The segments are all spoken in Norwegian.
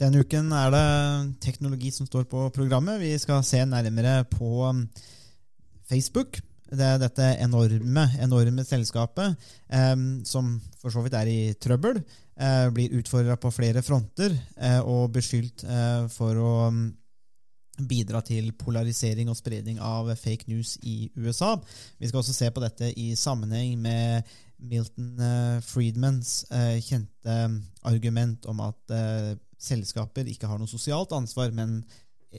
Denne uken er det teknologi som står på programmet. Vi skal se nærmere på um, Facebook. Det er dette enorme, enorme selskapet eh, som for så vidt er i trøbbel. Eh, blir utfordra på flere fronter eh, og beskyldt eh, for å um, bidra til polarisering og spredning av fake news i USA. Vi skal også se på dette i sammenheng med Milton eh, Friedmans eh, kjente argument om at selskaper ikke har noe sosialt ansvar, men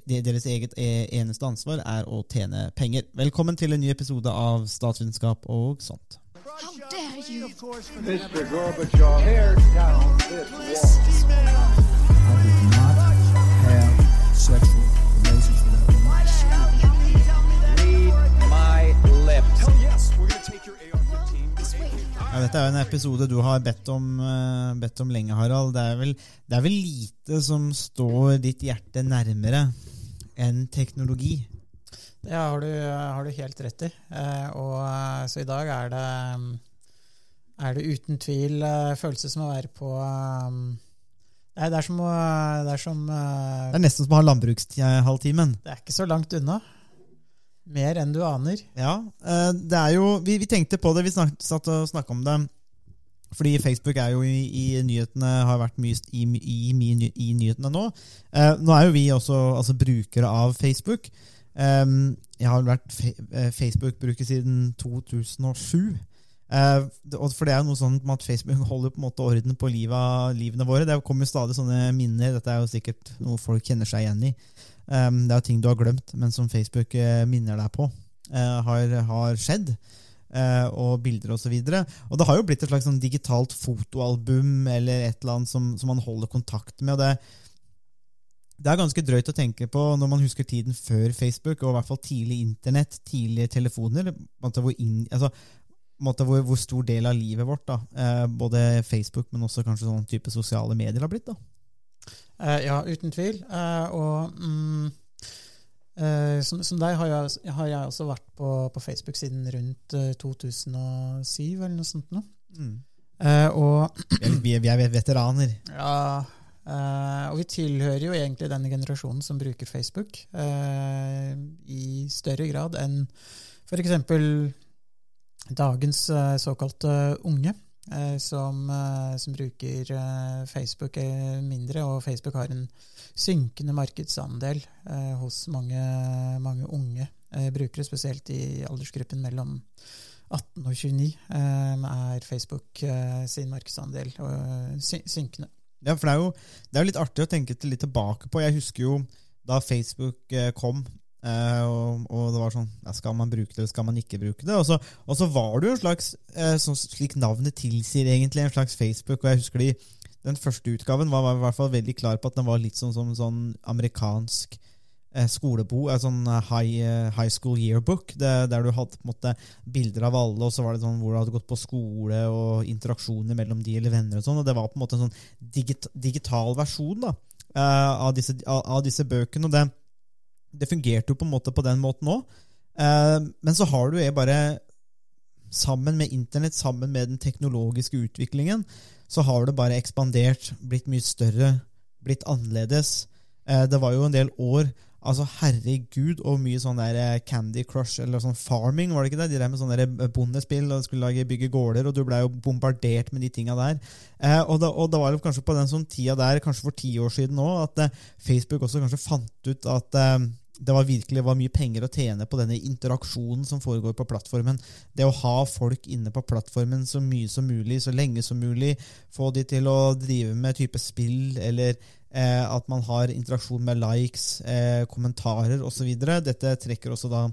deres eget e, eneste ansvar er å tjene penger. Velkommen til en ny episode av Statsvitenskap og sånt. How dare you? Mr. Gorbachev, tear down this wall. I did not have sexual relations with Read my lips. Hell yes, we're gonna take your ja, dette er jo en episode du har bedt om, uh, bedt om lenge, Harald. Det er, vel, det er, vel, lite som står ditt hjerte nærmere enn teknologi? Det har du, har du helt rett i. Uh, og, uh, så i dag er det, er det uten tvil følelse som å være på Nei, det, er som, det er som Det er nesten som å ha landbrukshalvtimen. Det er ikke så langt unna. Mer enn du aner. Ja. Eh, det er jo Vi, vi tenkte på det, vi snak, satt og snakka om det. Fordi Facebook er jo i, i, nyhetene, har vært mye i, i, i, nyhetene nå. Eh, nå er jo vi også altså, brukere av Facebook. Eh, jeg har vært eh, Facebook-bruker siden 2007. Eh, for det er jo noe sånn at Facebook holder på en måte orden på livet, livene våre. Det kommer stadig sånne minner. Dette er jo sikkert noe folk kjenner seg igjen i. Um, det er ting du har glemt, men som Facebook uh, minner deg på, uh, har, har, skjedd. Uh, og bilder osv. Og, så og det har jo blitt et slags sånn digitalt fotoalbum eller et eller annet som, som man holder kontakt med. og det, det er ganske drøyt å tenke på når man husker tiden før Facebook, og i hvert fall tidlig Internett, tidlige telefoner. Hvor, inn, altså, hvor, hvor, stor del av livet vårt da, både Facebook, men også kanskje sånn type sosiale medier har blitt. da. Uh, ja, uten tvil. Uh, og mm, uh, som, som, deg har jeg, har jeg, også vært på, på Facebook siden rundt 2007, eller noe sånt. Nå. Mm. og vi, vi, er veteraner. Ja, og vi tilhører jo egentlig denne generasjonen som bruker Facebook i større grad enn f.eks. dagens såkalte unge. Eh, som, eh, som, bruker eh, Facebook mindre, og Facebook har en synkende markedsandel hos mange, mange unge brukere, spesielt i aldersgruppen mellom 18 og 29, er Facebook sin markedsandel synkende. Ja, for det er, jo, det er jo litt artig å tenke litt tilbake på. Jeg husker jo da Facebook kom, Uh, og, og, det var sånn ja, Skal man bruke det, eller skal man ikke bruke det? Og så, og så var det jo en slags, uh, sånn, slik navnet tilsier, egentlig, en slags Facebook. Og jeg husker de, den første utgaven var, var, i hvert fall veldig klar på at den var litt sånn som sånn, amerikansk uh, en sånn high, high, school yearbook, det, der du hadde på en måte bilder av alle, og så var det sånn hvor du hadde gått på skole, og interaksjoner mellom de eller venner og sånn. Og det var på en måte en sånn digit, digital versjon da, av disse, av, av, disse bøkene. og det det fungerte jo på en måte på den måten òg. Eh, men så har du bare Sammen med internett, sammen med den teknologiske utviklingen, så har det bare ekspandert, blitt mye større, blitt annerledes. Eh, det var jo en del år Altså, herregud, og mye sånn der eh, Candy Crush eller sånn Farming, var det ikke det? De der med sånne der bondespill og skulle lage bygge gårder, og du blei jo bombardert med de tinga der. Eh, og, det, og, det, var jo kanskje på den sånn tida der, kanskje for ti år siden òg, at eh, Facebook også kanskje fant ut at eh, det var virkelig var mye penger å tjene på denne interaksjonen som foregår på plattformen. Det å ha folk inne på plattformen så mye som mulig, så lenge som mulig. Få de til å drive med type spill, eller eh, at man har interaksjon med likes, eh, kommentarer osv. Dette trekker også da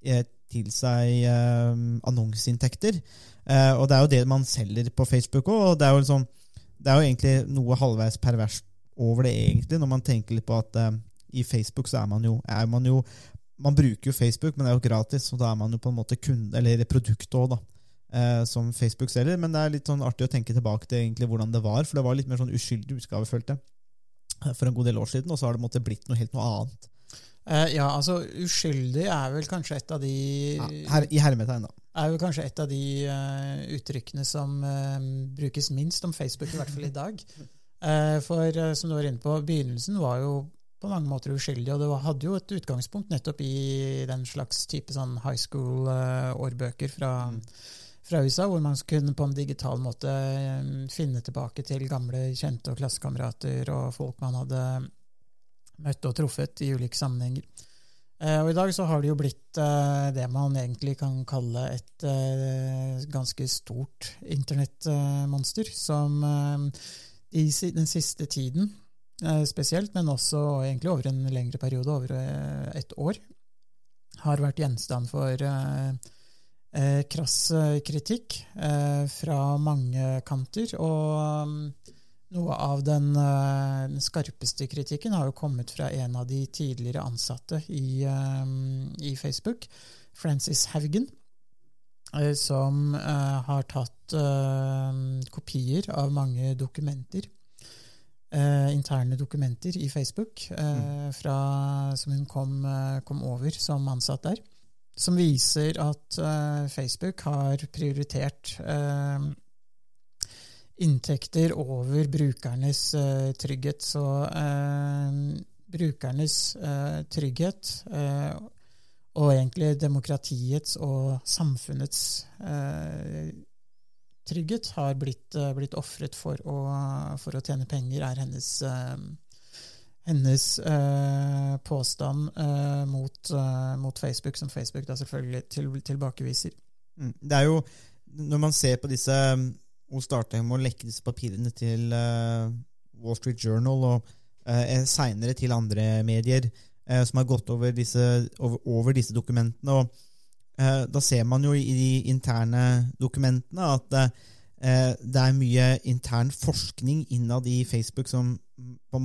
eh, til seg eh, annonseinntekter. Eh, og det er jo det man selger på Facebook òg. Og det er, jo liksom, det er jo egentlig noe halvveis perverst over det, egentlig, når man tenker litt på at eh, i Facebook så er man jo, er man jo Man bruker jo Facebook, men det er jo gratis, og da er man jo på en måte kunde, eller produkt òg, da. Eh, som Facebook selger. Men det er litt sånn artig å tenke tilbake til egentlig hvordan det var, for det var litt mer sånn uskyldig utgave, følte jeg, for en god del år siden, og så har det måtte blitt noe helt noe annet. Eh, ja, altså uskyldig er vel kanskje et av de ja, her, I hermetegn, da. Er vel kanskje et av de uh, uttrykkene som uh, brukes minst om Facebook, i hvert fall i dag. Eh, for eh, som du var inne på, begynnelsen var jo på mange måter uskyldig, og det hadde jo et utgangspunkt nettopp i den slags type sånn high school-årbøker fra, mm. fra, USA, hvor man kunne på en digital måte finne tilbake til gamle kjente og klassekamerater og folk man hadde møtt og truffet i ulike sammenhenger. Eh, og I dag så har det jo blitt eh, det man egentlig kan kalle et eh, ganske stort internettmonster, som i den siste tiden spesielt, men også egentlig over en lengre periode, over et år, har vært gjenstand for krass kritikk fra mange kanter. og noe av den, eh, skarpeste kritikken har jo kommet fra en av de tidligere ansatte i, i Facebook, Francis Haugen, som uh, har tatt uh, kopier av mange dokumenter. Interne dokumenter i Facebook eh, fra, som hun kom, kom, over som ansatt der. Som viser at Facebook har prioritert inntekter over brukernes uh, trygghet. Så brukernes trygghet og egentlig demokratiets og samfunnets trygghet har blitt, blitt ofret for, for, å tjene penger, er hennes, hennes påstand mot, mot, Facebook, som Facebook da selvfølgelig til, tilbakeviser. Mm. Det er jo, når man ser på disse hun starta med å lekke disse papirene til uh, Wall Street Journal og uh, seinere til andre medier uh, som har gått over disse, over, over disse dokumentene. og Da ser man jo i de interne dokumentene at det er mye intern forskning innad i Facebook som på,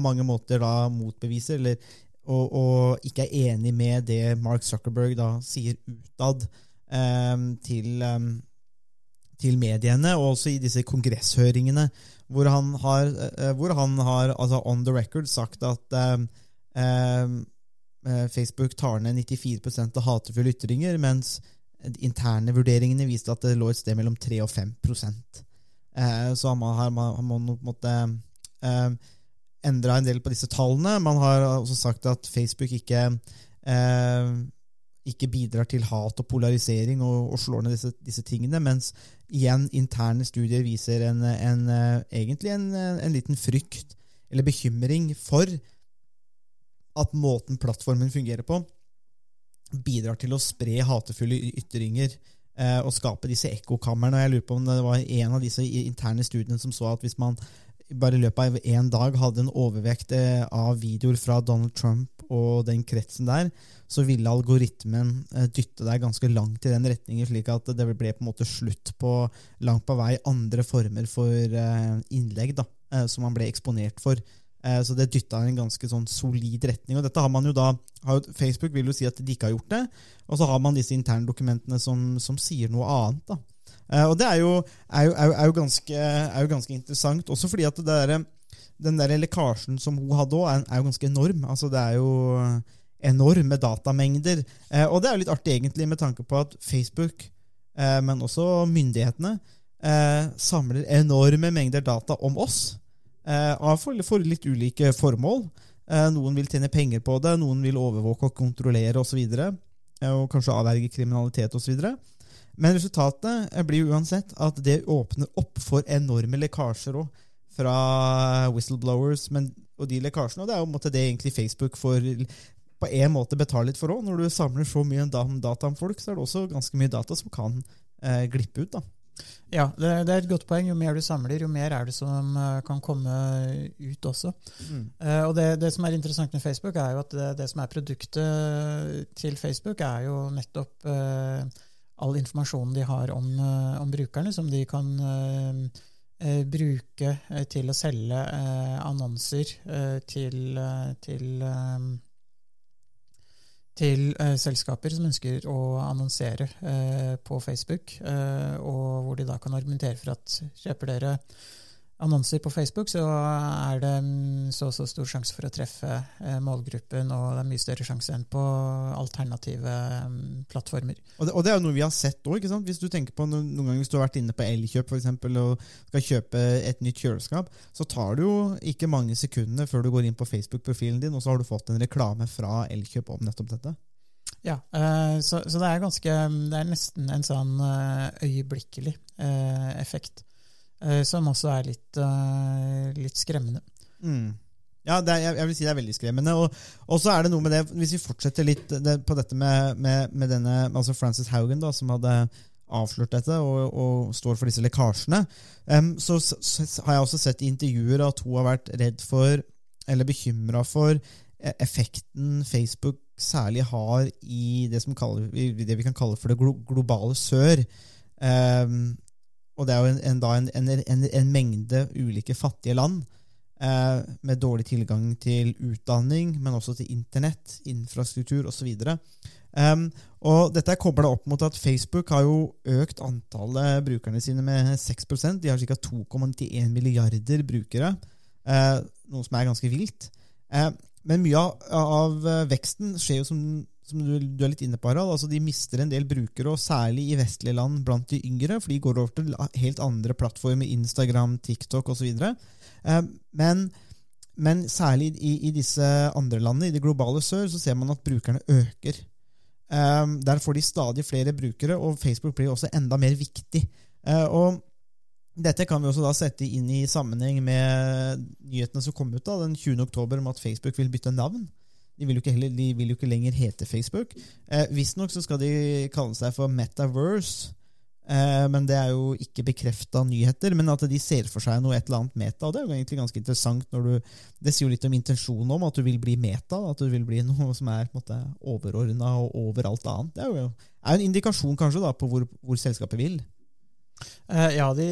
mange måter da motbeviser eller, og, og, ikke er enig med det Mark Zuckerberg da sier utad til um, til mediene, og også i disse kongresshøringene, hvor han har, eh, hvor han har altså on the record sagt at eh, eh, Facebook tar ned 94% av hatefulle ytringer, mens interne vurderingene viste at det lå et sted mellom 3 og 5 eh, Så man har, man, har man på en måte eh, endra en del på disse tallene. Man har også sagt at Facebook ikke eh, ikke bidrar til hat og polarisering og, og slår ned disse, disse, tingene, mens igjen interne studier viser en, en, eh, egentlig en, en, liten frykt eller bekymring for at måten plattformen fungerer på, bidrar til å spre hatefulle ytringer eh, og skape disse ekkokamrene. Jeg lurer på om det var en av disse interne studiene som så at hvis man bare i løpet av én dag hadde en overvekt eh, av videoer fra Donald Trump og den kretsen der, så ville algoritmen eh, dytte deg ganske langt i den retningen, slik at det ble på en måte slutt på langt på vei andre former for eh, innlegg da, som man ble eksponert for. Så det dytta en ganske sånn solid retning. og dette har man jo da, Facebook vil jo si at de ikke har gjort det, og så har man disse interne dokumentene som, som sier noe annet. da. Uh, og det er jo, er, jo, er, jo, ganske, er jo, ganske, interessant, også fordi at der, den der lekkasjen som hun hadde òg, er, jo ganske enorm. Altså Det er jo enorme datamengder. Uh, og det er jo litt artig, egentlig, med tanke på at Facebook, men også myndighetene, samler enorme mengder data om oss. For, for, litt ulike formål. noen vil tjene penger på det, noen vil overvåke og kontrollere osv. Og, så og kanskje avverge kriminalitet osv. Men resultatet blir uansett at det åpner opp for enorme lekkasjer òg fra whistleblowers. Men, og de lekkasjene, og det er jo måte, det egentlig Facebook får på en måte betale litt for òg. Når du samler så mye data om folk, så er det også ganske mye data som kan eh, glippe ut. da. Ja, det, det, er et godt poeng. Jo mer du samler, jo mer er det som uh, kan komme ut også. Mm. Uh, og det, det, som er interessant med Facebook, er jo at det, det som er produktet til Facebook, er jo nettopp uh, all informasjonen de har om, uh, om brukerne, som de kan bruke til å selge annonser til, til, til, uh, selskaper som ønsker å annonsere på Facebook, og hvor de da kan argumentere for at kjøper dere annonser på Facebook, så er det mm, så og så stor sjanse for å treffe eh, målgruppen, og det er mye større sjanse enn på alternative mm, plattformer. Og det, og det er jo noe vi har sett òg. Hvis du tenker på noen, ganger hvis du har vært inne på Elkjøp for eksempel, og skal kjøpe et nytt kjøleskap, så tar det jo ikke mange sekundene før du går inn på Facebook-profilen din, og så har du fått en reklame fra Elkjøp om nettopp dette. Ja, eh, så, så, det er ganske Det er nesten en sånn eh, øyeblikkelig effekt. Eh, som også er litt, uh, litt skremmende. Mm. Ja, er, jeg, vil si det er veldig skremmende. Og, så er det noe med det, hvis vi fortsetter litt det, på dette med, med, med, denne altså Frances Haugen, da, som hadde avslørt dette og, og står for disse lekkasjene, um, så, så, har jeg også sett i intervjuer at hun har vært redd for, eller bekymra for, e, effekten Facebook særlig har i det, kaller, det vi kan kalle for det globale sør. Um, og det er jo en, en, en, en, en mengde ulike fattige land eh, med dårlig tilgang til utdanning, men også til internett, infrastruktur osv. Um, og dette er kobla opp mot at Facebook har jo økt antallet brukerne sine med 6% De har ca. 2,91 milliarder brukere, eh, noe som er ganske vilt. Eh, men mye av, av, veksten skjer jo som som du, du, er litt inne på, Harald, altså de mister en del brukere, og særlig i vestlige land blant de yngre, for de går over til helt andre plattformer, Instagram, TikTok osv. Eh, men, men særlig i, i, disse andre landene, i det globale sør, så ser man at brukerne øker. Eh, der får de stadig flere brukere, og Facebook blir også enda mer viktig. Eh, og dette kan vi også da sette inn i sammenheng med nyhetene som kom ut da, den 20. oktober om at Facebook vil bytte navn. De vil, heller, de vil, jo ikke lenger hete Facebook. Eh, Visstnok skal de kalle seg for Metaverse. Eh, men det er jo ikke bekrefta nyheter. Men at de ser for seg noe et eller annet meta. Og det er jo egentlig ganske interessant. når du, Det sier jo litt om intensjonen om at du vil bli meta. At du vil bli noe som er overordna og over alt annet. Det er jo, er en indikasjon kanskje da på hvor, hvor selskapet vil. Uh, ja, de,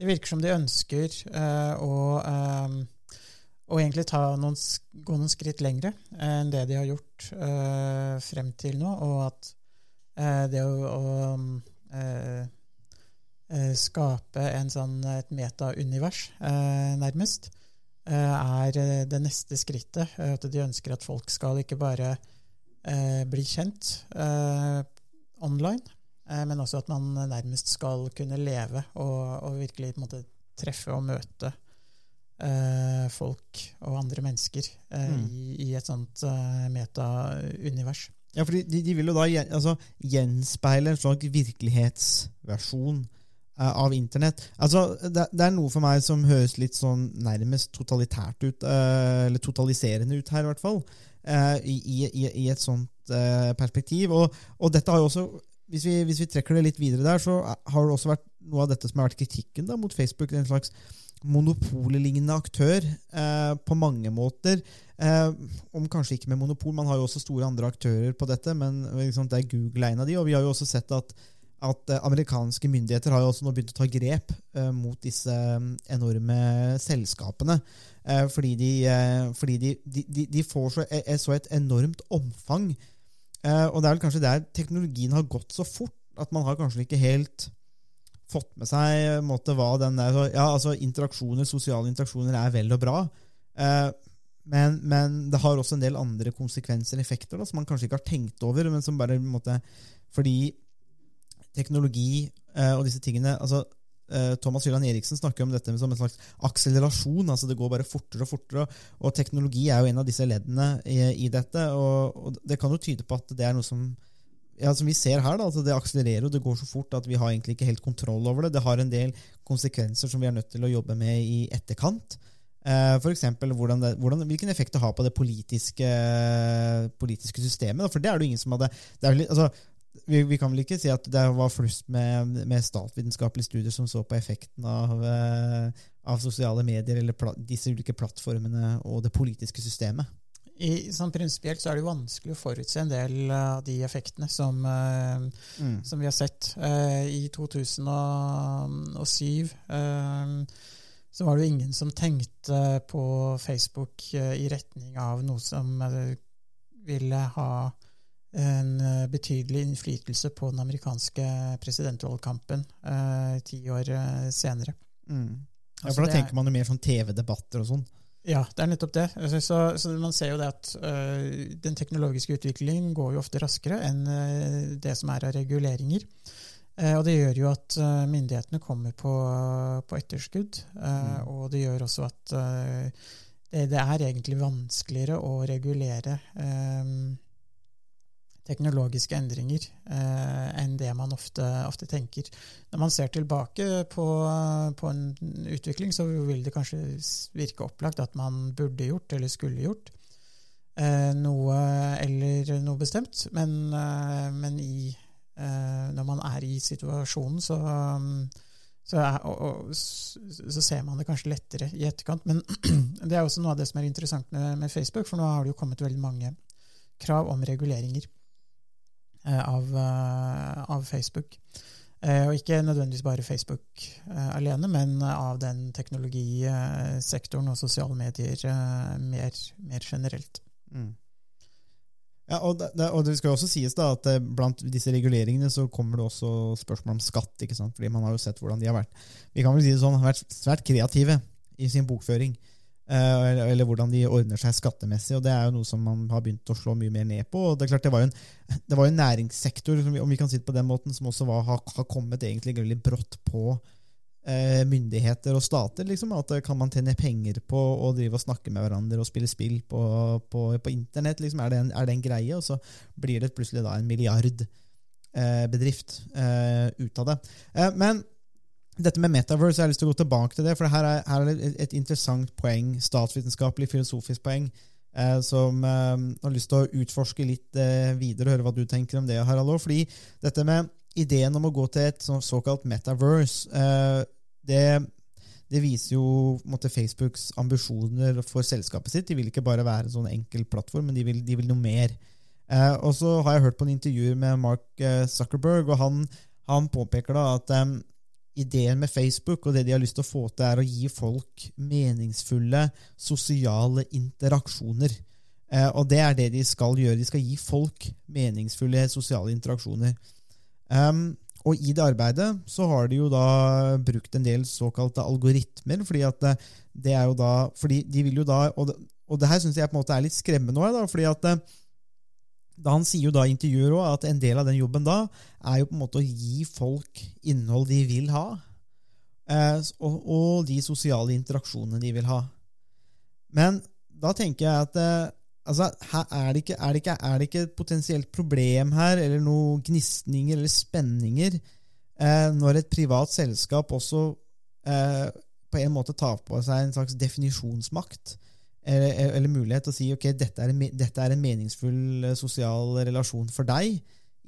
det virker som de ønsker uh, å um og egentlig noen, gå noen skritt lengre enn det de har gjort uh, frem til nå. Og at uh, det å, å uh, skape sånn, et metaunivers, nærmest, er det neste skrittet. At de ønsker at folk skal ikke bare bli kjent online, men også at man nærmest skal kunne leve og, og virkelig måte, treffe og møte eh, folk og andre mennesker eh, mm. i, i, et sånt eh, metaunivers. Ja, for de, de, vil jo da altså, gjenspeile en slags virkelighetsversjon eh, av Internett. Altså, det, det, er noe for meg som høres litt sånn nærmest totalitært ut, eh, eller totaliserende ut her, i hvert fall, eh, i, i, i, et sånt perspektiv. Og, og, dette har jo også hvis vi, hvis vi, trekker det litt videre der, så har det også vært noe av dette som har vært kritikken da, mot Facebook. En slags monopollignende aktør eh, på mange måter. Eh, om kanskje ikke med monopol, man har jo også store andre aktører på dette, men liksom, det er Google en av de, og vi har jo også sett at, at eh, amerikanske myndigheter har jo også nå begynt å ta grep eh, mot disse mm, enorme selskapene. Eh, fordi, de, eh, fordi de, de, de, får så, så, et enormt omfang. og det er vel kanskje der teknologien har gått så fort at man har kanskje ikke helt fått med seg måte, hva den der, ja, altså interaksjoner, Sosiale interaksjoner er vel og bra, eh, men, men, det har også en del andre konsekvenser og effekter da, som man kanskje ikke har tenkt over. men som bare måte, Fordi teknologi eh, og disse tingene altså, eh, Thomas Hylland Eriksen snakker om dette som en slags akselerasjon. altså Det går bare fortere og fortere. Og teknologi er jo en av disse leddene i, i dette. Og, og, det kan jo tyde på at det er noe som ja, som vi ser her, da, altså det akselererer og det går så fort at vi har egentlig ikke helt kontroll over det. Det har en del konsekvenser som vi er nødt til å jobbe med i etterkant. Eh, F.eks. Hvilken effekt det har på det politiske, politiske systemet. For det er det ingen som hadde litt, altså, vi, vi, kan vel ikke si at det var flust med, med statsvitenskapelige studier som så på effekten av, eh, av sosiale medier eller pla, disse ulike plattformene og det politiske systemet. I, sånn Prinsipielt så er det vanskelig å forutse en del av de effektene som, uh, mm. som vi har sett. Uh, I 2007 uh, så var det jo ingen som tenkte på Facebook i retning av noe som ville ha en betydelig innflytelse på den amerikanske presidentvalgkampen ti år senere. Mm. Ja, Altså, for da er- tenker man jo mer sånn TV-debatter og sånn. Ja, det er nettopp det. Altså, Så, så man ser jo det at ø, den teknologiske utviklingen går jo ofte raskere enn øh, det som er av reguleringer. Eh, og det gjør jo at øh, myndighetene kommer på, på etterskudd. Eh, Mm. Og det gjør også at ø, det, det er egentlig vanskeligere å regulere eh, teknologiske endringer eh, enn det man ofte, ofte tenker. Når man ser tilbake på, på en utvikling, så vil det kanskje virke opplagt at man burde gjort eller skulle gjort eh, noe eller noe bestemt, men, eh, men i, eh, når man er i situasjonen, så, så, er, og, og, så ser man det kanskje lettere i etterkant. Men det er også noe av det som er interessant med, med Facebook, for nå har det jo kommet veldig mange krav om reguleringer av, eh, av Facebook. Eh, Og ikke nødvendigvis bare Facebook eh, alene, men av den teknologisektoren og sosiale medier eh, mer, mer generelt. Mm. Ja, og det, og det skal jo også sies da at eh, blant disse reguleringene så kommer det også spørsmål om skatt. ikke sant? Fordi man har jo sett hvordan de har vært vi kan vel si det sånn, har vært svært kreative i sin bokføring. Eh, eller, hvordan de ordner seg skattemessig. og Det er jo noe som man har begynt å slå mye mer ned på. og Det er klart det var jo en, var jo en næringssektor om vi kan si det på den måten, som også var, har, har kommet egentlig veldig brått på eh, myndigheter og stater. liksom, At eh, kan man tjene penger på å drive og snakke med hverandre og spille spill på, på, på internett? liksom, Er det, en, er det en greie? Og så blir det plutselig da en milliardbedrift eh, eh, ut av det. Eh, men dette med metaverse, jeg har lyst til å gå tilbake til det, for her er, her er et, interessant poeng, statsvitenskapelig, filosofisk poeng, eh, som eh, har lyst til å utforske litt eh, videre, høre hva du tenker om det, Harald. Fordi dette med ideen om å gå til et sånn såkalt metaverse, eh, det, det viser jo måtte, Facebooks ambisjoner for selskapet sitt. De vil ikke bare være en sånn enkel plattform, men de vil, de vil noe mer. Eh, og så har jeg hørt på en intervju med Mark eh, Zuckerberg, og han, han påpeker da at ideen med Facebook og det de har lyst til å få til, er å gi folk meningsfulle sosiale interaksjoner. Eh, og det er det de skal gjøre. De skal gi folk meningsfulle sosiale interaksjoner. Um, og i det arbeidet så har de jo da brukt en del såkalte algoritmer, fordi at det, det er jo da fordi de vil jo da, Og det, og det her syns jeg på en måte er litt skremmende òg, fordi at eh, han sier jo da i intervjuer også at en del av den jobben da er jo på en måte å gi folk innhold de vil ha, eh, og, og de sosiale interaksjonene de vil ha. Men da tenker jeg at eh, altså, er, det ikke, er, det ikke, er det ikke et potensielt problem her, eller noen gnisninger eller spenninger, eh, når et privat selskap også på en måte tar på seg en slags definisjonsmakt? Eller, eller mulighet til å si ok, dette er, en, dette er en meningsfull eh, sosial relasjon for deg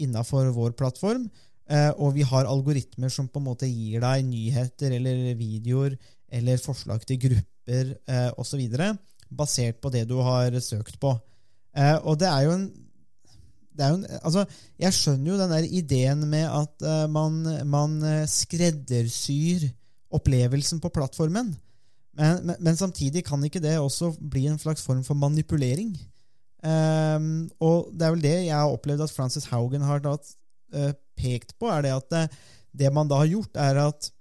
innafor vår plattform, eh, og vi har algoritmer som på en måte gir deg nyheter eller videoer eller forslag til grupper eh, osv. basert på det du har søkt på. Og det er jo en er jo en, altså, Jeg skjønner jo den der ideen med at man, man skreddersyr opplevelsen på plattformen. Men, men, men samtidig kan ikke det også bli en slags form for manipulering? Um, og det er vel det jeg har opplevd at Francis Haugen har da, uh, pekt på, er det at det, det man da har gjort, er at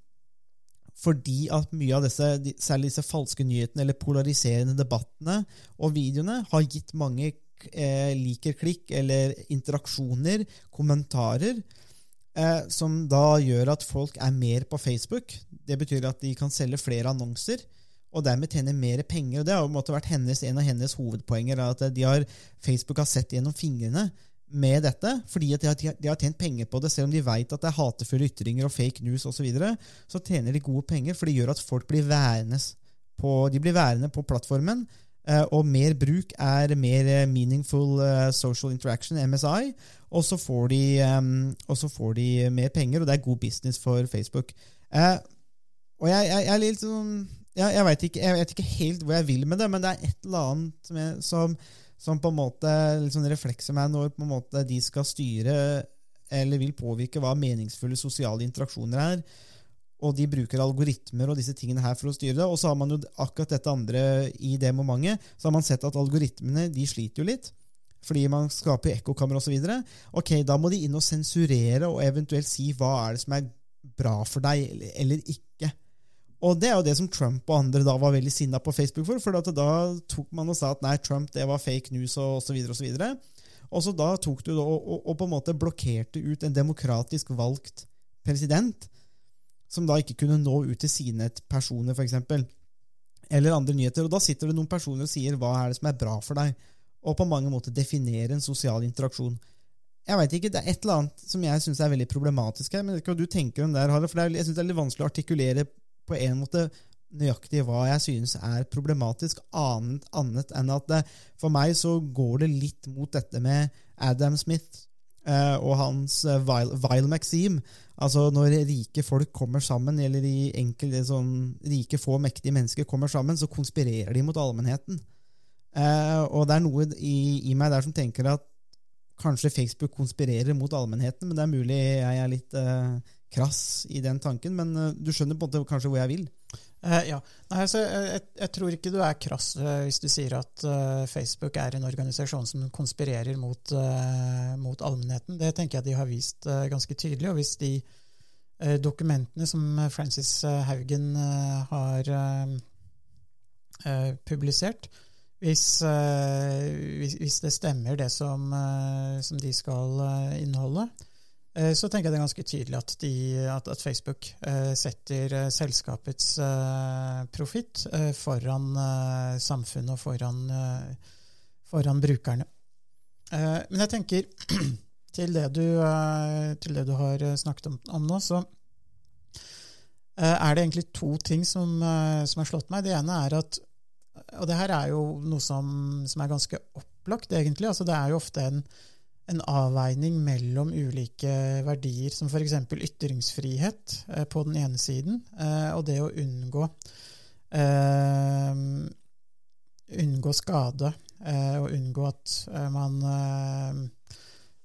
fordi at mye av disse, særlig disse falske nyhetene eller polariserende debattene og videoene har gitt mange eh, liker, klikk eller interaksjoner, kommentarer, eh, som da gjør at folk er mer på Facebook. Det betyr at de kan selge flere annonser og dermed tjene mer penger. og Det har jo måtte, vært hennes, en av hennes hovedpoenger. at har, Facebook har sett gjennom fingrene med dette, fordi de har, de har tjent penger på det, selv om de vet at det er hatefulle ytringer og fake news osv. Så, videre, så tjener de gode penger, for det gjør at folk blir værende på, de blir værende på plattformen. eh, Og mer bruk er mer eh, meaningful eh, social interaction, MSI. Og så får får de mer penger, og det er god business for Facebook. Og jeg, jeg, jeg er litt sånn jeg, jeg, vet ikke, ikke helt hvor jeg vil med det, men det er et eller annet som, jeg, som, som på en måte litt sånn reflekser meg når på en måte de skal styre eller vil påvirke hva meningsfulle sosiale interaksjoner er. Og de bruker algoritmer og disse tingene her for å styre det. Og så har man jo akkurat dette andre i det momentet. Så har man sett at algoritmene de sliter jo litt. Fordi man skaper ekkokammer osv. Ok, da må de inn og sensurere og eventuelt si hva er det som er bra for deg, eller ikke. Og det er jo det som Trump og andre da var veldig sinna på Facebook for. For da tok man og sa at nei, Trump det var fake news og osv. Og, så videre, og så da tok du og, og, og, på en måte blokkerte ut en demokratisk valgt president, som da ikke kunne nå ut til sine personer, f.eks. Eller andre nyheter. Og da sitter det noen personer og sier hva er det som er bra for deg, og på mange måter definere en sosial interaksjon. Jeg vet ikke, Det er et eller annet som jeg syns er veldig problematisk her. men Hva du tenker om det, her, For Jeg synes det er litt vanskelig å artikulere på en måte nøyaktig hva jeg synes er problematisk, annet, annet enn at det, for meg så går det litt mot dette med Adam Smith eh, og hans eh, vile, vile maxim. Altså når rike folk kommer sammen, eller de enkelte sånn rike, få, mektige mennesker kommer sammen, så konspirerer de mot allmennheten. Eh, og det er noe i, i, meg der som tenker at kanskje Facebook konspirerer mot allmennheten, men det er mulig jeg er litt eh, krass i den tanken, men uh, du skjønner på en måte kanskje hvor jeg vil? Uh, ja. Nei, altså, jeg, jeg, tror ikke du er krass uh, hvis du sier at Facebook er en organisasjon som konspirerer mot, mot, allmennheten. Det tenker jeg de har vist ganske tydelig. Og hvis de dokumentene som Francis Haugen har publisert, hvis, hvis, hvis, det stemmer det som, som de skal inneholde, Eh, så tenker jeg det er ganske tydelig at, de, at, at Facebook eh, setter eh, selskapets eh, profitt eh, foran eh, samfunnet og foran, foran brukerne. men jeg tenker til det du, til det du har snakket om, om, nå, så er det egentlig to ting som, som har slått meg. Det ene er at Og det her er jo noe som, som er ganske opplagt, egentlig. altså Det er jo ofte en en avveining mellom ulike verdier, som f.eks. ytringsfrihet eh, på den ene siden, eh, og det å unngå eh, unngå skade eh, og unngå at eh, man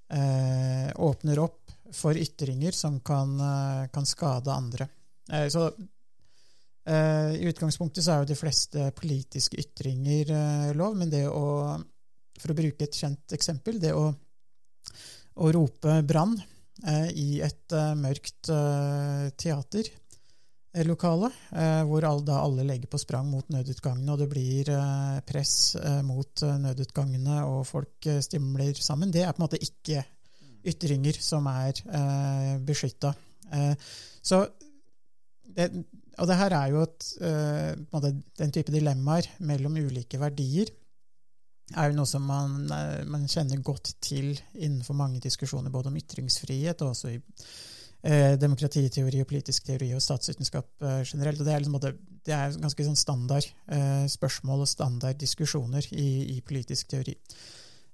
eh, åpner opp for ytringer som kan, kan skade andre. så i utgangspunktet så er jo de fleste politiske ytringer lov, men det å, for å bruke et kjent eksempel, det å å rope brann eh, i et eh, mørkt eh, teaterlokale, hvor alle, da alle legger på sprang mot nødutgangene, og det blir press mot nødutgangene, og folk stimler sammen. Det er på en måte ikke ytringer som er eh, beskytta. så det, og det her er jo et, den type dilemmaer mellom ulike verdier er jo noe som man, eh, man, kjenner godt til innenfor mange diskusjoner, både om ytringsfrihet og også i eh, demokratiteori og politisk teori og statsvitenskap eh, generelt. og Det er, liksom, det er ganske sånn standard eh, spørsmål og standard diskusjoner i, i politisk teori.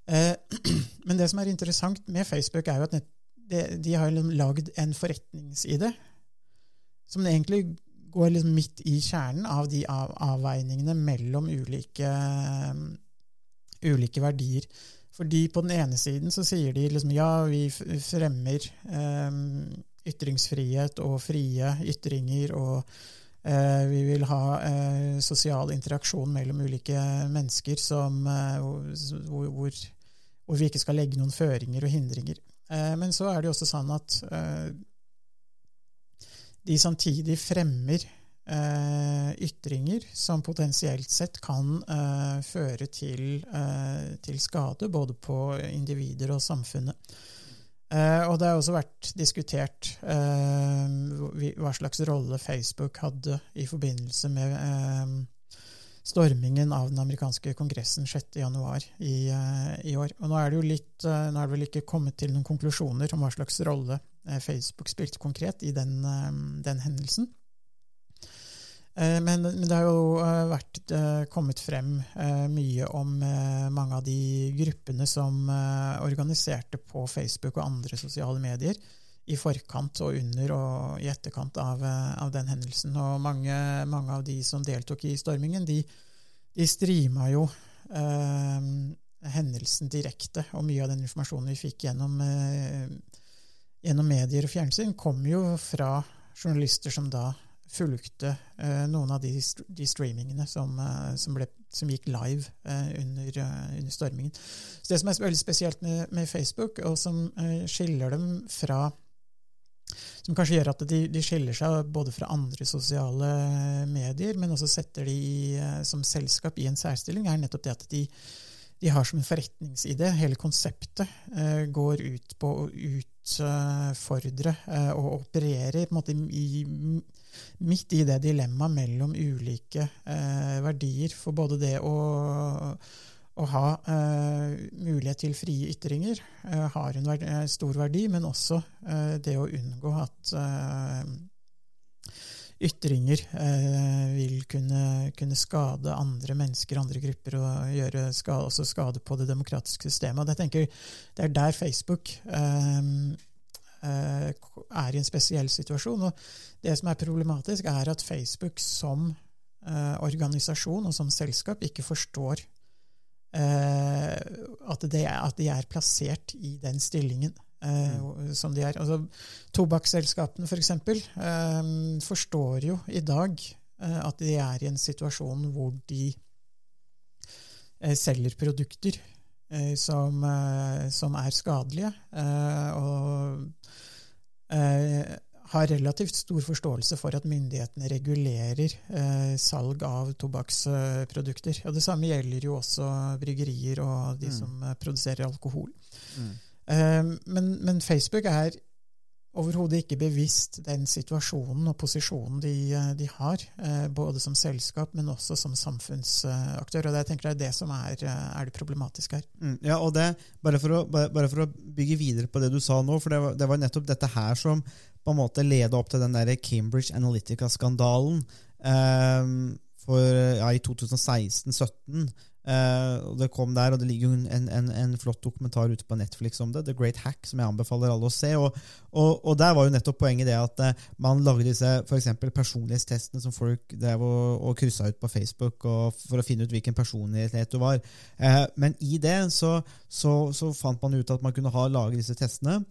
Eh, men det som er interessant med Facebook, er jo at det, de har liksom lagd en forretningside som egentlig går liksom midt i kjernen av de av, avveiningene mellom ulike ulike verdier. Fordi på den ene siden så sier de liksom ja, vi fremmer eh, ytringsfrihet og frie ytringer, og eh, vi vil ha eh, sosial interaksjon mellom ulike mennesker som, eh, hvor, hvor, hvor, vi ikke skal legge noen føringer og hindringer. Eh, men så er det jo også sånn at eh, de samtidig fremmer ytringer som potensielt sett kan eh, føre til, eh, til, skade både på individer og samfunnet. Eh, og det har også vært diskutert eh, hva slags rolle Facebook hadde i forbindelse med eh, stormingen av den amerikanske kongressen 6.1 i, i år. Og nå er det jo litt, nå er det vel ikke kommet til noen konklusjoner om hva slags rolle Facebook spilte konkret i den, den hendelsen. Eh, men, men, det har jo eh, vært, eh, kommet frem mye om mange av de gruppene som organiserte på Facebook og andre sosiale medier i forkant og under og i etterkant av, av den hendelsen. Og mange, mange, av de som deltok i stormingen, de, de streama jo eh, hendelsen direkte. Og mye av den informasjonen vi fikk gjennom, eh, gjennom medier og fjernsyn, kom jo fra journalister som da fulgte uh, noen av de, de streamingene som, uh, som, ble, som, gikk live uh, under, under, stormingen. Så Det som er veldig spesielt med, med Facebook, og som skiller dem fra som kanskje gjør at de, de, skiller seg både fra andre sosiale medier, men også setter de som selskap i en særstilling, er nettopp det at de, de har som en forretningsidé. Hele konseptet eh, går ut på å utfordre eh, og operere måte i, midt i det dilemmaet mellom ulike eh, verdier. For både det å å ha eh, mulighet til frie ytringer eh, har en verdi, eh, stor verdi, men også eh, det å unngå at eh, ytringer eh, vil kunne, kunne, skade andre mennesker, andre grupper, og gjøre skade, også skade på det demokratiske systemet. Og jeg tenker Det er der Facebook er i en spesiell situasjon. Og det som er problematisk, er at Facebook som organisasjon og som selskap ikke forstår Eh, at, det, at, de er plassert i den stillingen eh, mm. som de er. Altså, Tobakksselskapene f.eks. For eh, forstår jo i dag eh, at de er i en situasjon hvor de eh, selger produkter eh, som, som, er skadelige. og har relativt stor forståelse for at myndighetene regulerer eh, salg av tobakksprodukter. Og Det samme gjelder jo også bryggerier og de mm. som eh, produserer alkohol. Mm. Eh, men, men, Facebook er overhodet ikke bevisst den situasjonen og posisjonen de, eh, de har, eh, både som selskap, men også som samfunnsaktør. og det, jeg tenker det er det som er, eh, er det problematiske her. Mm, ja, og det, bare for, å, bare for, å, bygge videre på det du sa nå, for det var, det var nettopp dette her som på en måte leda opp til den der Cambridge Analytica-skandalen um, ja, i 2016-2017. Uh, og Det kom der, og det ligger jo en, en, en, flott dokumentar ute på Netflix om det, The Great Hack, som jeg anbefaler alle å se. Og, og, og der var jo nettopp poenget det at uh, man lagde disse for personlighetstestene som folk drev og, og kryssa ut på Facebook for å finne ut hvilken personlighet du var. Uh, men i det så, så, så, fant man ut at man kunne ha lage disse testene,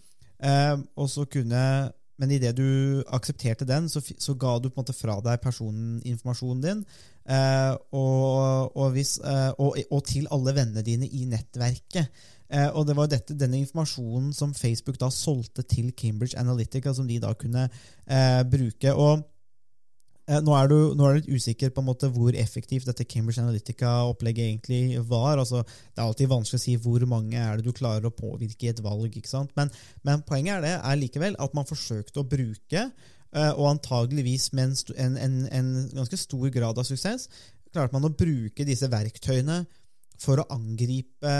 og så kunne men idet du aksepterte den, så, så, ga du på en måte fra deg personinformasjonen din. Eh, og, og, hvis, eh, og, og, til alle vennene dine i nettverket. Eh, og det var dette, denne informasjonen som Facebook da solgte til Cambridge Analytica, som de da kunne eh, bruke. og nå er, du, nå er, du, litt usikker på en måte hvor effektivt dette Cambridge Analytica-opplegget egentlig var. Altså, det er alltid vanskelig å si hvor mange er det du klarer å påvirke i et valg. Men, men poenget er det er likevel at man forsøkte å bruke, eh, og antageligvis med en, en, en, ganske stor grad av suksess, klarte man å bruke disse verktøyene for å angripe,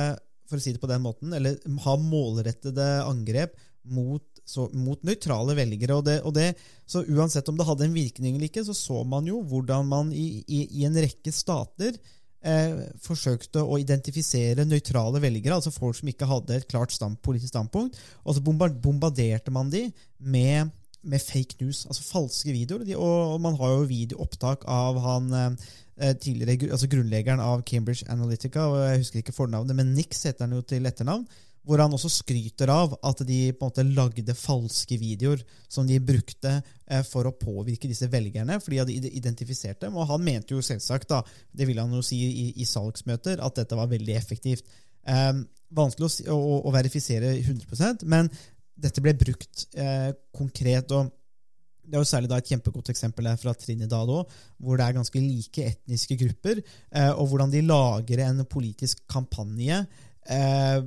for å si det på den måten, eller ha målrettede angrep mot så, mot nøytrale velgere. Og det, og det, så Uansett om det hadde en virkning eller ikke, så så man jo hvordan man i, i, i en rekke stater eh, forsøkte å identifisere nøytrale velgere, altså folk som ikke hadde et klart stand, politisk standpunkt. Og så bombarderte man de med, med fake news, altså falske videoer. De, og, man har jo videoopptak av han eh, tidligere, altså grunnleggeren av Cambridge Analytica, og jeg husker ikke fornavnet, men Nix heter han jo til etternavn hvor han også skryter av at de på en måte lagde falske videoer som de brukte eh, for å påvirke disse velgerne, for de hadde identifisert dem. Og han mente jo selvsagt, da, det ville han jo si i, i salgsmøter, at dette var veldig effektivt. Eh, vanskelig å, å, å, verifisere 100% men dette ble brukt eh, konkret. og det er jo særlig et kjempegodt eksempel her fra Trinidad òg, hvor det er ganske like etniske grupper, eh, og hvordan de lager en politisk kampanje eh,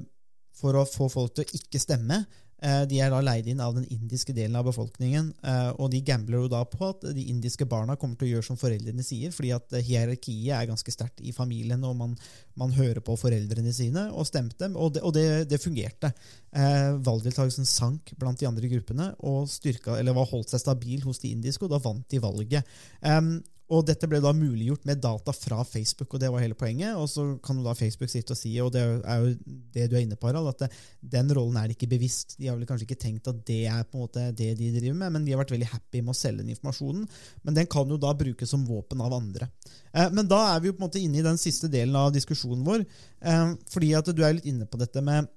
for å få folk til å ikke stemme. Eh, de er da leid inn av den indiske delen av befolkningen, eh, og de gambler jo da på at de indiske barna kommer til å gjøre som foreldrene sier, fordi at hierarkiet er ganske sterkt i familien, og man, man, hører på foreldrene sine, og stemte, og det, og det, det fungerte. Eh, valgdeltakelsen sank blant de andre gruppene, og styrka, eller var holdt seg stabil hos de indiske, og da vant de valget. Og dette ble da muliggjort med data fra Facebook, og det var hele poenget. Og så kan jo da Facebook sitte og si, og det er jo det du er inne på, Harald, at det, den rollen er ikke bevisst. De har vel kanskje ikke tenkt at det er på en måte det de driver med, men de har vært veldig happy med å selge den informasjonen. Men den kan jo da brukes som våpen av andre. Eh, men da er vi jo på en måte inne i den siste delen av diskusjonen vår, eh, fordi at du er litt inne på dette med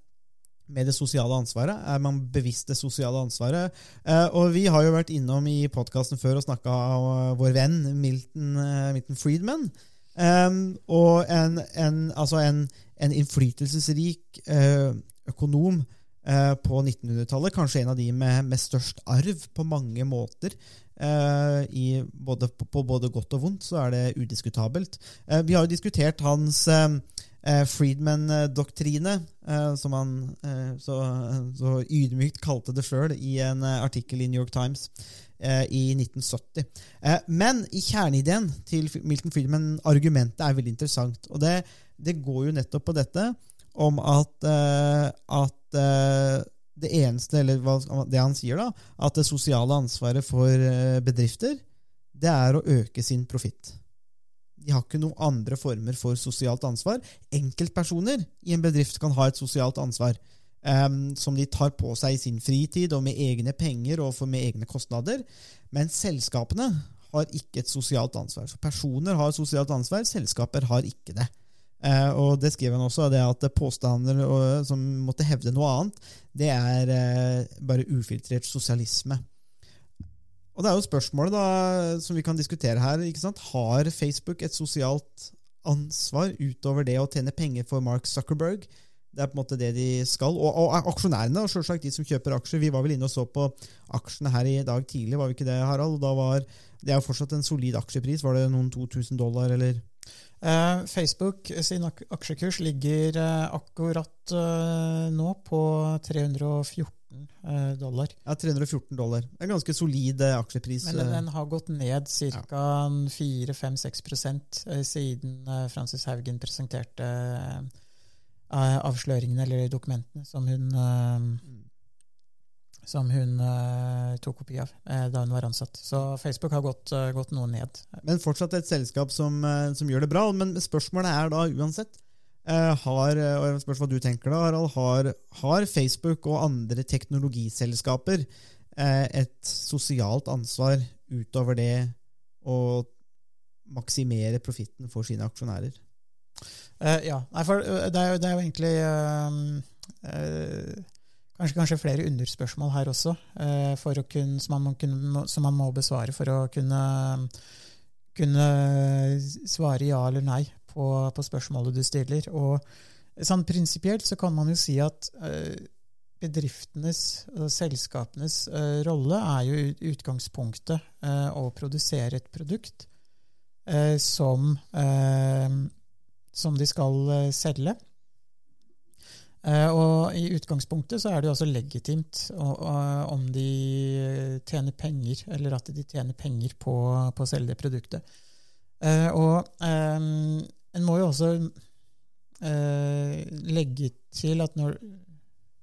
med det sosiale ansvaret? Er man bevisst det sosiale ansvaret? Eh, og vi har jo vært innom i podkasten før og snakka av vår venn Milton, eh, Milton Friedman. Eh, og en, en, altså en, en innflytelsesrik eh, økonom eh, på 1900-tallet. Kanskje en av de med, med størst arv på mange måter. Eh, både, på, på, både godt og vondt så er det udiskutabelt. Eh, vi har jo diskutert hans eh, eh, Friedman-doktrine, som han så, så, ydmykt kalte det sjøl i en artikkel i New York Times i 1970. men i kjerneideen til Milton Friedman, argumentet er veldig interessant. og det, det går jo nettopp på dette om at, at det eneste, eller det han sier, da, at det sosiale ansvaret for bedrifter, det er å øke sin profitt. De har ikke noen andre former for sosialt ansvar. Enkeltpersoner i en bedrift kan ha et sosialt ansvar um, som de tar på seg i sin fritid og med egne penger og med egne kostnader. Men selskapene har ikke et sosialt ansvar. Så personer har sosialt ansvar, selskaper har ikke det. Eh, og det skriver han også, det at påstander og, som måtte hevde noe annet, det er eh, bare ufiltrert sosialisme. Og det er jo spørsmålet da, som vi kan diskutere her. ikke sant? Har Facebook et sosialt ansvar utover det å tjene penger for Mark Zuckerberg? Det er på en måte det de skal. Og, og aksjonærene, og selvsagt de som kjøper aksjer. Vi var vel inne og så på aksjene her i dag tidlig, var vi ikke det, Harald? Var, det er jo fortsatt en solid aksjepris. Var det noen 2000 dollar, eller? Eh, Facebook sin ak aksjekurs ligger uh, akkurat eh, nå på 314 dollar. Ja, 314 dollar. Det er en ganske solid aksjepris. Men den, den, har gått ned ca. Ja. 4-5-6 siden Francis Haugen presenterte avsløringene eller dokumentene som hun mm som hun tok kopi av da hun var ansatt. Så Facebook har gått, gått noe ned. Men fortsatt et selskap som, som, gjør det bra. Men spørsmålet er da uansett har, og spørs hva du tenker da, Harald, har, har Facebook og andre teknologiselskaper et sosialt ansvar utover det å maksimere profitten for sine aksjonærer? ja, Nei, for det er jo, det er jo egentlig Kanskje, kanskje flere underspørsmål her også, eh, kunne, som, man kunne, som, man må besvare for å kunne, kunne svare ja eller nei på, på, spørsmålet du stiller. Og sånn Prinsipielt så kan man jo si at eh, bedriftenes og selskapenes eh, rolle er jo utgangspunktet eh, å produsere et produkt eh, som, eh, som de skal selge. Eh, og I utgangspunktet så er det jo også legitimt om de tjener penger, eller at de tjener penger på, på å selge det produktet. Eh, og en må jo også uh, legge til at når,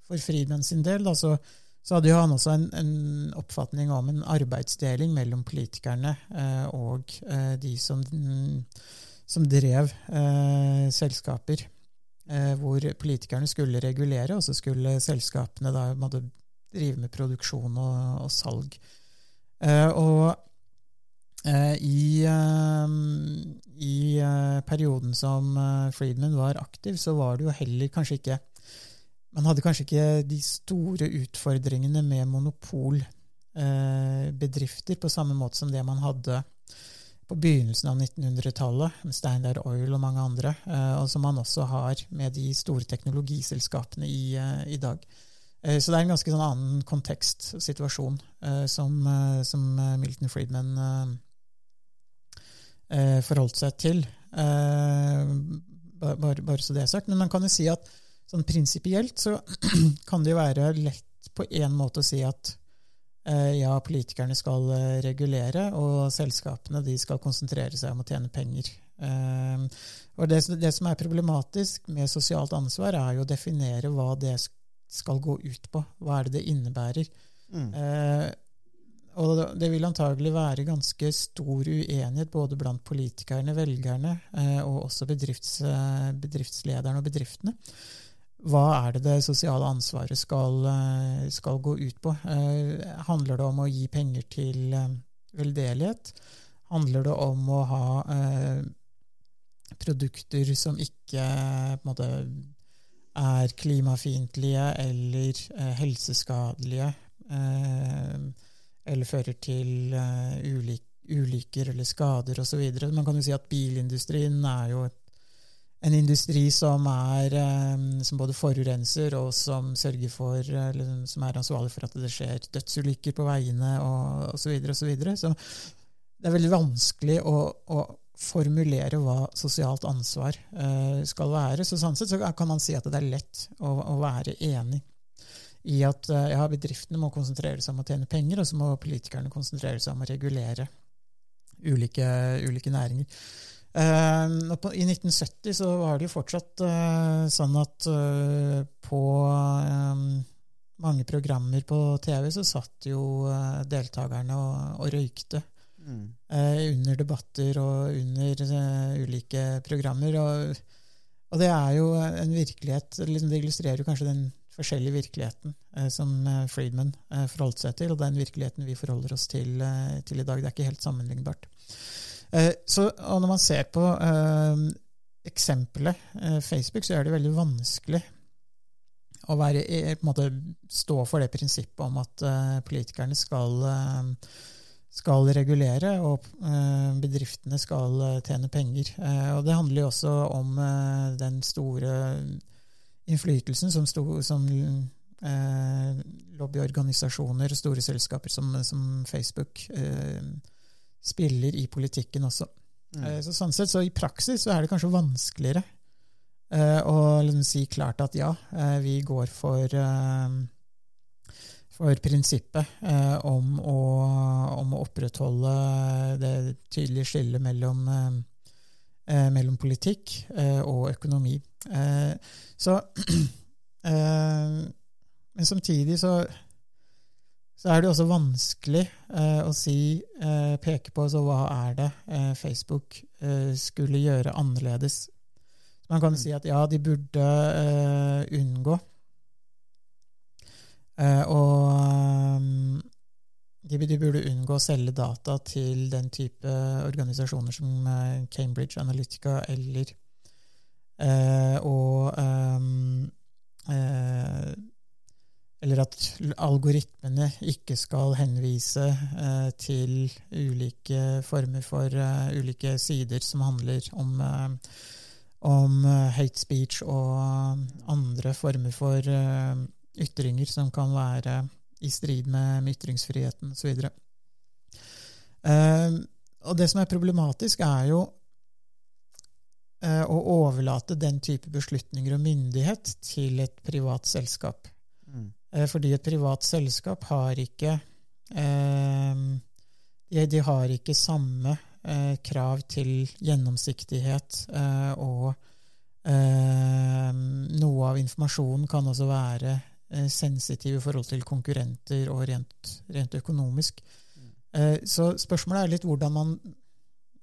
for Friedman sin del da, så, så, hadde jo han også en, en, oppfatning om en arbeidsdeling mellom politikerne uh, og uh, de som, som drev selskaper eh, hvor politikerne skulle regulere, og så skulle selskapene da drive med produksjon og, og salg. Eh, og eh, i, eh, i eh, perioden som eh, Friedman var aktiv, så var det jo heller kanskje ikke Man hadde kanskje ikke de store utfordringene med monopolbedrifter på samme måte som det man hadde på begynnelsen av 1900-tallet, med Steinar Oil og mange andre, eh, og som man også har med de store teknologiselskapene i, eh, i dag. Eh, så det er en ganske sånn annen kontekst, situasjon, som, som Milton Friedman forholdt seg til. Bare, bare, så det er sagt. Men man kan jo si at sånn prinsipielt så kan det jo være lett på en måte å si at Eh, ja, politikerne skal eh, regulere, og selskapene de skal konsentrere seg om å tjene penger. Eh, og det, det, som er problematisk med sosialt ansvar, er jo å definere hva det skal gå ut på. Hva er det det innebærer? Mm. Og det vil antagelig være ganske stor uenighet både blant politikerne, velgerne, og også bedrifts, bedriftslederne og bedriftene hva er det det sosiale ansvaret skal, eh, skal, gå ut på? Eh, handler det om å gi penger til veldedighet? Handler det om å ha produkter som ikke måte, er klimafiendtlige eller helseskadelige, eller fører til ulykker eller skader osv. Man kan jo si at bilindustrien er jo en industri som, er, som både forurenser og som sørger for eller som er ansvarlig for at det skjer dødsulykker på veiene osv. Så, og så, videre. så det er veldig vanskelig å, å formulere hva sosialt ansvar uh, skal være. Så sånn sett så kan man si at det er lett å, å være enig i at uh, ja, bedriftene må konsentrere seg om å tjene penger, og så må politikerne konsentrere seg om å regulere ulike, ulike næringer. Uh, på, I 1970 så var det jo fortsatt sånn at på um, mange programmer på TV så satt jo deltakerne og, og røykte Mm. Uh, under debatter og under uh, ulike programmer. Og, og, det er jo en virkelighet liksom Det illustrerer jo kanskje den forskjellige virkeligheten uh, som Friedman forholdt seg til, og den virkeligheten vi forholder oss til, til i dag. Det er ikke helt sammenlignbart. så, og når man ser på eksempelet Facebook, så er det veldig vanskelig å være, måte, stå for det prinsippet om at politikerne skal skal regulere, og eh, bedriftene skal eh, tjene penger. Eh, og Det handler jo også om den store innflytelsen som, sto, som lobbyorganisasjoner og store selskaper som, som Facebook spiller i politikken også. Mm. Så sånn sett, så I praksis så er det kanskje vanskeligere å liksom si klart at ja, vi går for for prinsippet eh, om, å, om, å, opprettholde det tydelige skillet mellom, eh, mellom politikk eh, og økonomi. Eh, så eh, Men samtidig så, så, er det også vanskelig eh, å si, peke på så hva er det Facebook skulle gjøre annerledes. Man kan mm. si at ja, de burde unngå og de, de, burde unngå å selge data til den type organisasjoner som Cambridge Analytica eller uh, og eh, Eller at algoritmene ikke skal henvise til ulike former for ulike sider som handler om om hate speech og andre former for ytringer som kan være i strid med, med ytringsfriheten osv. Uh, og det som er problematisk, er jo å overlate den type beslutninger og myndighet til et privat selskap. Mm. Uh, fordi et privat selskap har ikke uh, de, har ikke samme krav til gjennomsiktighet og noe av informasjonen kan også være Eh, sensitiv i forhold til konkurrenter og rent, rent økonomisk. Mm. Så spørsmålet er litt hvordan man,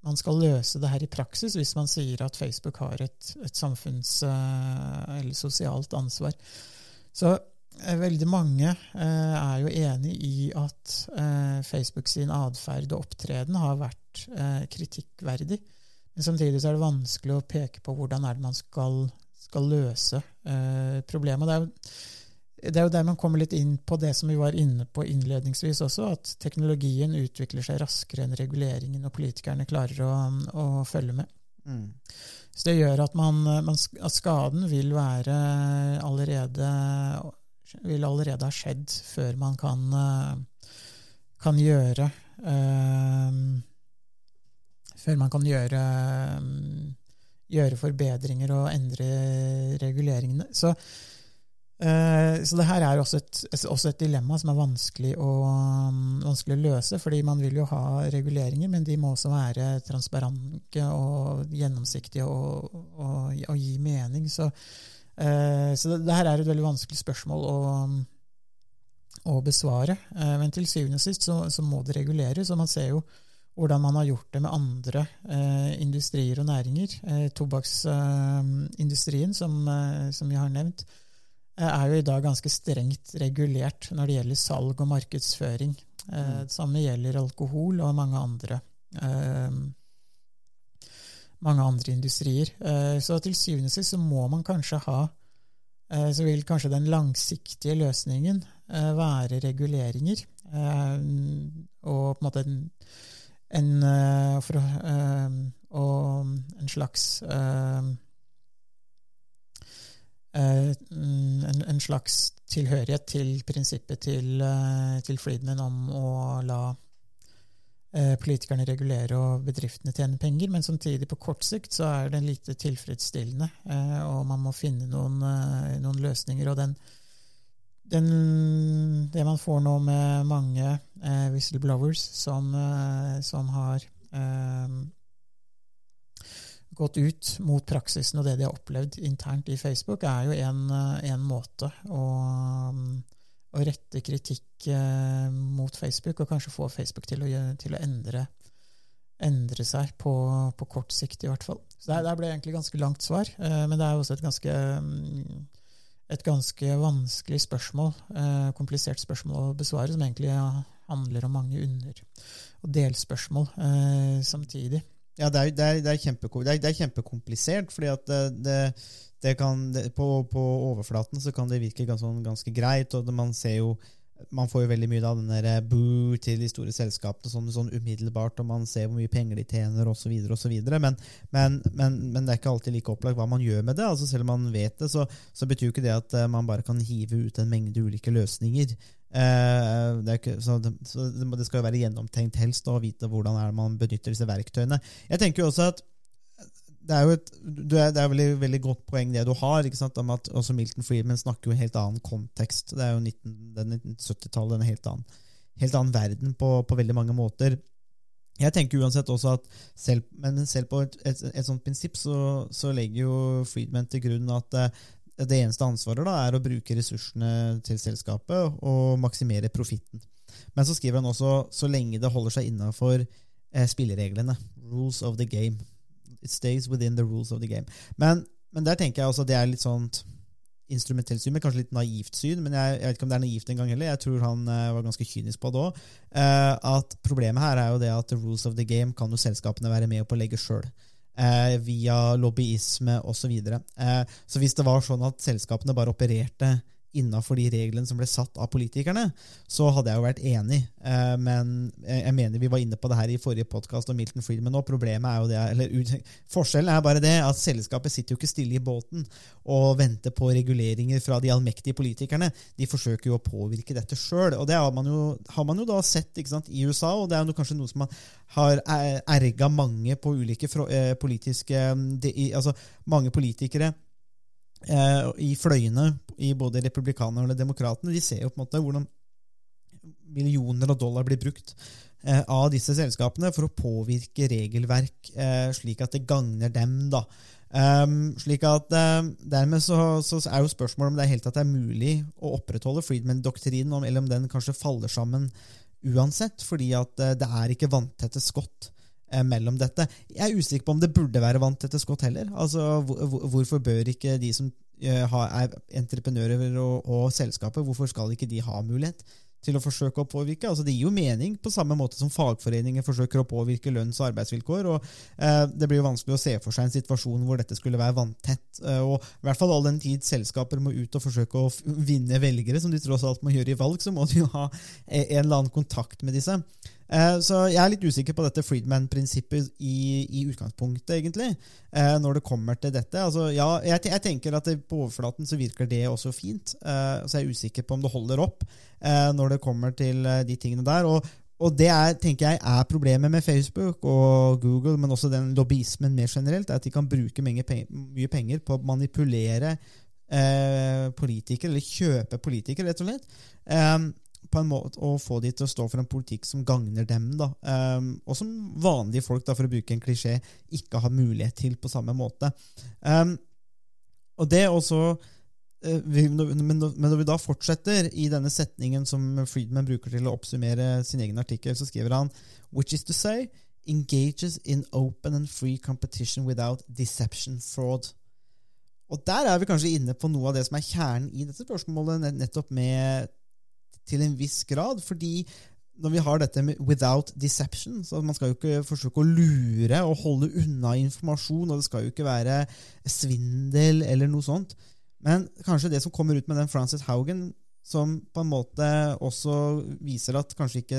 man, skal løse det her i praksis, hvis man sier at Facebook har et, et samfunns- eh, eller sosialt ansvar. Så veldig mange er jo enig i at Facebook sin atferd og opptreden har vært kritikkverdig. Men samtidig så er det vanskelig å peke på hvordan er det man skal, skal løse problemet. Det er jo det er jo der man kommer litt inn på det som vi var inne på innledningsvis også, at teknologien utvikler seg raskere enn reguleringen, og politikerne klarer å, å følge med. Mm. Så det gjør at, man, man, at, skaden vil være allerede vil allerede ha skjedd før man kan, kan gjøre øh, Før man kan gjøre, gjøre forbedringer og endre reguleringene. Så så det her er også et, også et, dilemma som er vanskelig å, um, vanskelig å, løse. fordi man vil jo ha reguleringer, men de må også være transparente og gjennomsiktige og, og, og gi mening. Så, uh, så det, her er et veldig vanskelig spørsmål å, å besvare. Uh, men til syvende og sist så, så, må det reguleres. og man ser jo hvordan man har gjort det med andre eh, industrier og næringer. Tobakksindustrien, som, som jeg har nevnt Eh, er jo i dag ganske strengt regulert når det gjelder salg og markedsføring. Eh, mm. Det samme gjelder alkohol og mange andre, eh, mange andre industrier. Så til syvende og sist så må man kanskje ha Så vil kanskje den langsiktige løsningen være reguleringer. Og på en måte en, en, en slags en, en, slags tilhørighet til prinsippet til, til Friedman om å la politikerne regulere og bedriftene tjene penger, men samtidig på kort sikt så er det lite tilfredsstillende, og man må finne noen, noen løsninger. og den den, det man får nå med mange eh, whistleblowers som, eh, som har eh, gått ut mot praksisen og det de har opplevd internt i Facebook, er jo en, en måte å, å, rette kritikk eh, mot Facebook, og kanskje få Facebook til å, til å endre, endre, seg på, på, kort sikt, i hvert fall. Så der, det ble egentlig ganske langt svar, eh, men det er jo også et ganske mm, et ganske vanskelig spørsmål, eh, komplisert spørsmål å besvare, som egentlig handler om mange under- og delspørsmål eh, samtidig. Ja, det er, det, er, det, er kjempe, det, er, kjempekomplisert, fordi at det, kan, på, på, overflaten så kan det virke ganske, ganske greit, og man ser jo man får jo veldig mye av den der boo til de store selskapene sånn, sånn, umiddelbart, og man ser hvor mye penger de tjener osv. Men, men, men, men det er ikke alltid like opplagt hva man gjør med det. altså Selv om man vet det, så, så betyr jo ikke det at eh, man bare kan hive ut en mengde ulike løsninger. Eh, det, ikke, så så det, skal jo være gjennomtenkt helst å vite hvordan man benytter disse verktøyene. Jeg tenker jo også at det er jo et det er veldig, veldig godt poeng det du har. ikke sant, om at også Milton Friedman snakker jo en helt annen kontekst. Det er jo 1970-tallet, en helt annen, helt annen verden på, på, veldig mange måter. Jeg tenker uansett også at selv, men selv på et, et, et sånt prinsipp så, så, legger jo Friedman til grunn at uh, det eneste ansvaret da er å bruke ressursene til selskapet og maksimere profitten. Men så skriver han også så lenge det holder seg innafor eh, spillereglene. Rules of the game. It stays within the rules of the game. Men, men der tenker jeg også det er litt sånn instrumentelt syn, men kanskje litt naivt syn. Men jeg, jeg, vet ikke om det er naivt engang heller. Jeg tror han eh, var ganske kynisk på det òg. Eh, problemet her er jo det at the rules of the game kan jo selskapene være med på å legge sjøl. Eh, via lobbyisme osv. Så, uh, så hvis det var sånn at selskapene bare opererte innafor de reglene som ble satt av politikerne, så hadde jeg jo vært enig. Eh, men jeg mener vi var inne på det her i forrige podkast om Milton Friedman òg. Forskjellen er bare det at selskapet sitter jo ikke stille i båten og venter på reguleringer fra de allmektige politikerne. De forsøker jo å påvirke dette sjøl. Og det har man, jo, har man jo da sett sant, i USA, og det er jo kanskje noe som man har erga mange på ulike eh, politiske altså Mange politikere eh, i fløyene i både republikanerne og demokratene, de ser jo på en måte hvordan millioner av dollar blir brukt eh, av disse selskapene for å påvirke regelverk eh, slik at det gagner dem. da. Um, slik at um, Dermed så, så, er jo spørsmålet om det er helt at det er mulig å opprettholde Friedman-doktrinen, eller om den kanskje faller sammen uansett, fordi at det er ikke vanntette skott mellom dette. Jeg er usikker på om det burde være vant etter skott heller. Altså, Hvorfor bør ikke de som Eh, er entreprenører og, og selskaper, hvorfor skal ikke de ha mulighet til å forsøke å påvirke? Altså Det gir jo mening, på samme måte som fagforeninger forsøker å påvirke lønns- og arbeidsvilkår. og eh, Det blir jo vanskelig å se for seg en situasjon hvor dette skulle være vanntett. Eh, og i hvert fall all den tid selskaper må ut og forsøke å vinne velgere, som de tross alt må gjøre i valg, så må de jo ha en eller annen kontakt med disse. Eh, så jeg er litt usikker på dette Friedman-prinsippet i, i, utgangspunktet, egentlig, eh, når det kommer til dette. Altså, ja, jeg, jeg, tenker at på overflaten så virker det også fint, eh, så jeg er usikker på om det holder opp når det kommer til de tingene der. og og det er, tenker jeg, er problemet med Facebook og Google, men også den lobbyismen mer generelt, er at de kan bruke mye penger på å manipulere politikere, eller kjøpe politikere, rett og slett. Um, på en måte å få de til å stå for en politikk som gagner dem, da. Um, og som vanlige folk, da, for å bruke en klisjé, ikke har mulighet til på samme måte. Um, og det også vi, men, når vi da fortsetter i denne setningen som Friedman bruker til å oppsummere sin egen artikkel, så skriver han Which is to say engages in open and free competition without deception fraud. Og der er vi kanskje inne på noe av det som er kjernen i dette spørsmålet, nettopp med til en viss grad. fordi når vi har dette med 'without deception', så man skal jo ikke forsøke å lure og holde unna informasjon, og det skal jo ikke være svindel eller noe sånt. Men kanskje det som kommer ut med den Frances Haugen, som på en måte også viser at kanskje ikke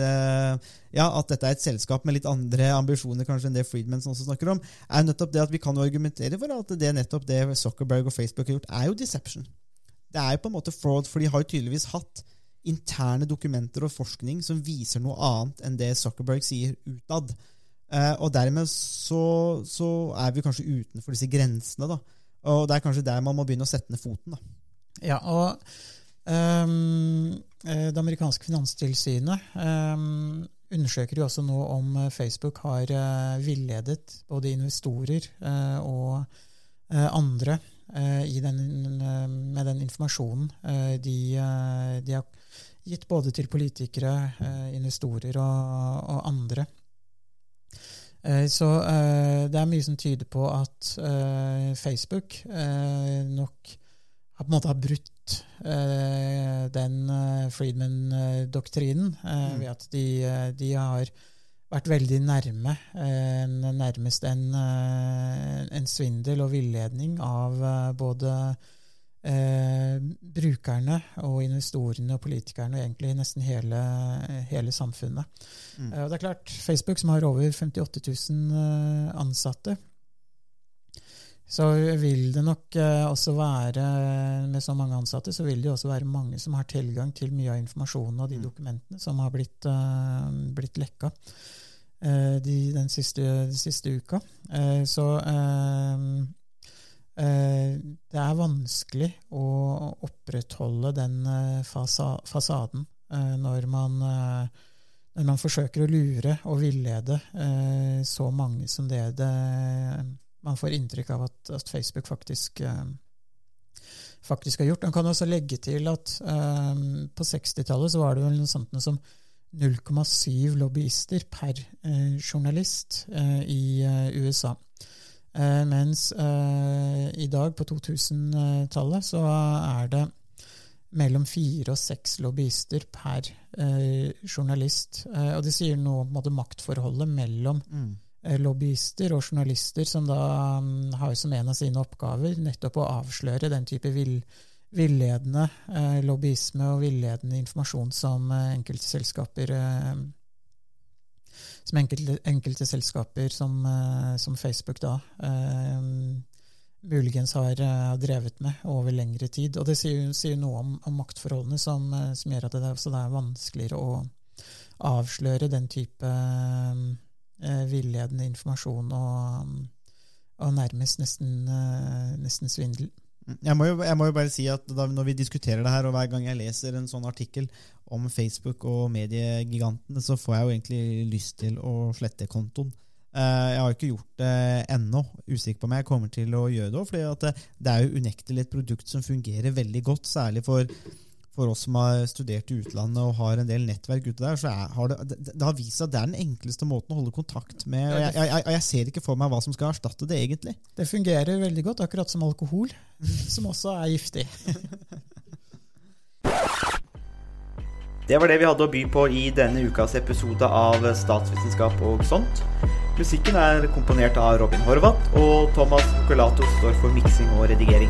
Ja, at dette er et selskap med litt andre ambisjoner kanskje enn det Friedman også snakker om, er nettopp det at vi kan argumentere for at det nettopp det Zuckerberg og Facebook har gjort, er jo deception. det er jo på en måte fraud, for de har jo tydeligvis hatt interne dokumenter og forskning som viser noe annet enn det Zuckerberg sier utad. Eh, og dermed så, så, er vi kanskje utenfor disse grensene. da. Og det er kanskje der man må begynne å sette ned foten. da. Ja, og um, det amerikanske finanstilsynet um, undersøker jo også nå om Facebook har villedet både investorer uh, og uh, andre den, med den informasjonen de, de, har gitt både til politikere, investorer og, og andre. Eh, så eh, det er mye som tyder på at eh, Facebook nok har på en måte har brutt den Friedman-doktrinen mm. ved at de, de, har vært veldig nærme, nærmest en, en svindel og villedning av både eh, brukerne og investorene og politikerne og egentlig nesten hele, hele samfunnet. Mm. Eh, og det er klart, Facebook, som har over 58 000 eh, ansatte, så vil det nok eh, også være, med så mange ansatte, så vil det også være mange som har tilgang til mye av informasjonen og de mm. dokumentene som har blitt, uh, blitt lekka de, den siste, den siste uka. Så Eh, det er vanskelig å opprettholde den eh, fasaden eh, når man, når man forsøker å lure og villede så mange som det, det man får inntrykk av at, at Facebook faktisk, faktisk, har gjort. Man kan også legge til at på 60-tallet var det vel noe sånt som 0,7 lobbyister per journalist i USA. Eh, mens eh, i dag, på 2000-tallet, så er det mellom fire og seks lobbyister per eh, journalist. og det sier noe om maktforholdet mellom mm. lobbyister og journalister, som da um, har som en av sine oppgaver nettopp å avsløre den type vill, villedende eh, lobbyisme og villedende informasjon som eh, enkelte selskaper eh, som enkelte, enkelte selskaper som, eh, som, Facebook da eh, muligens har uh, drevet med over lengre tid. Og det sier, sier noe om, om maktforholdene som, som, gjør at det, det, er vanskeligere å avsløre den type uh, villedende informasjon og, og nærmest nesten, uh, nesten svindel. Jeg må, jo, jeg må, jo, bare si at da, Når vi diskuterer det her, og hver gang jeg leser en sånn artikkel om Facebook og mediegigantene, så får jeg jo egentlig lyst til å slette kontoen. Eh, jeg har ikke gjort det ennå. Usikker på om jeg kommer til å gjøre det. For det, det er jo unektelig et produkt som fungerer veldig godt, særlig for for oss som har studert i utlandet og har en del nettverk ute der, så er, har det, det, det, har vist seg at det er den enkleste måten å holde kontakt med. og jeg, jeg, jeg, ser ikke for meg hva som skal erstatte det, egentlig. Det fungerer veldig godt, akkurat som alkohol, som også er giftig. det var det vi hadde å by på i denne ukas episode av Statsvitenskap og sånt. Musikken er komponert av Robin Horvath, og Thomas Colato står for miksing og redigering.